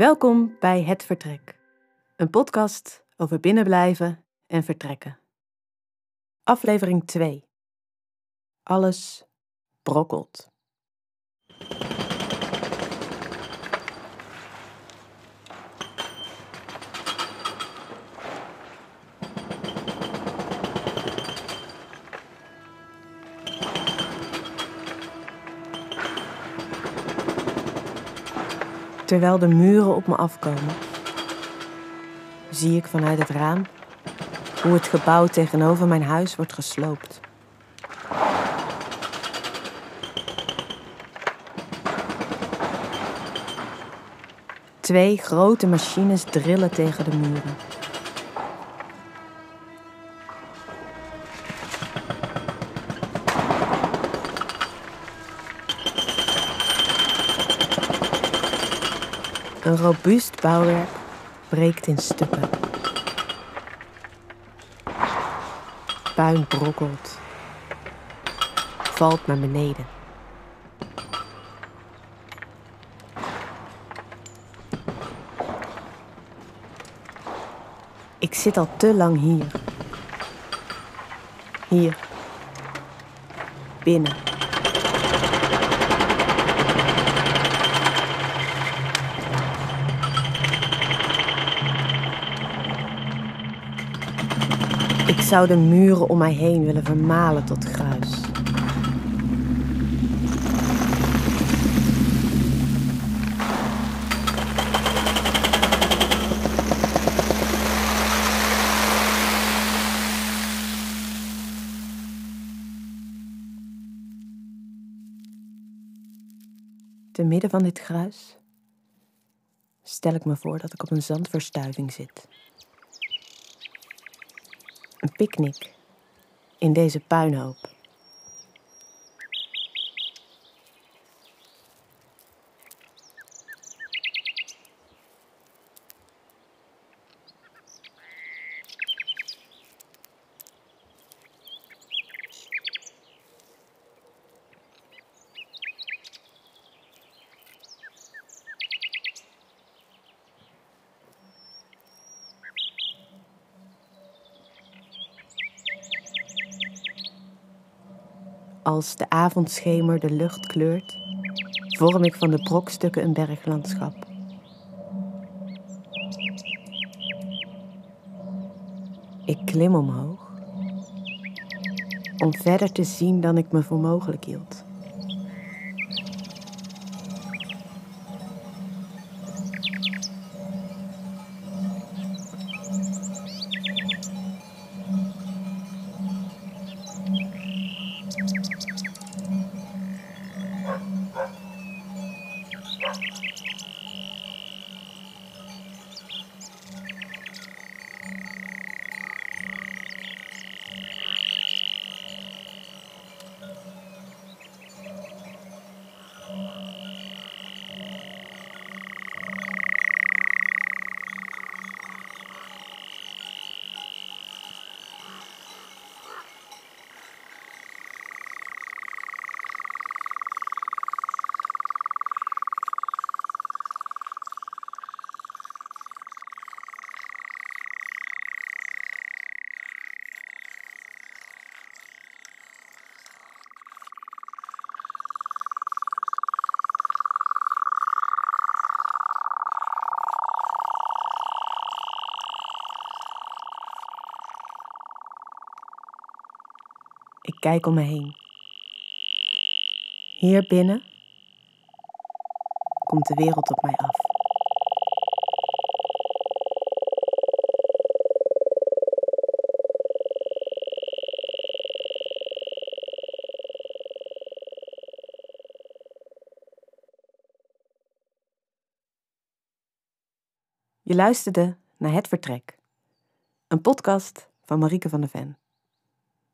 Welkom bij Het Vertrek, een podcast over binnenblijven en vertrekken. Aflevering 2. Alles brokkelt. Terwijl de muren op me afkomen, zie ik vanuit het raam hoe het gebouw tegenover mijn huis wordt gesloopt. Twee grote machines drillen tegen de muren. Een robuust bouwwerk breekt in stukken. Puin brokkelt, valt naar beneden. Ik zit al te lang hier. Hier. Binnen. Ik zou de muren om mij heen willen vermalen tot gruis. Te midden van dit gruis stel ik me voor dat ik op een zandverstuiving zit. Een picknick in deze puinhoop. Als de avondschemer de lucht kleurt, vorm ik van de brokstukken een berglandschap. Ik klim omhoog om verder te zien dan ik me voor mogelijk hield. Ik kijk om me heen. Hier binnen komt de wereld op mij af. Je luisterde naar Het Vertrek, een podcast van Marieke van der Ven.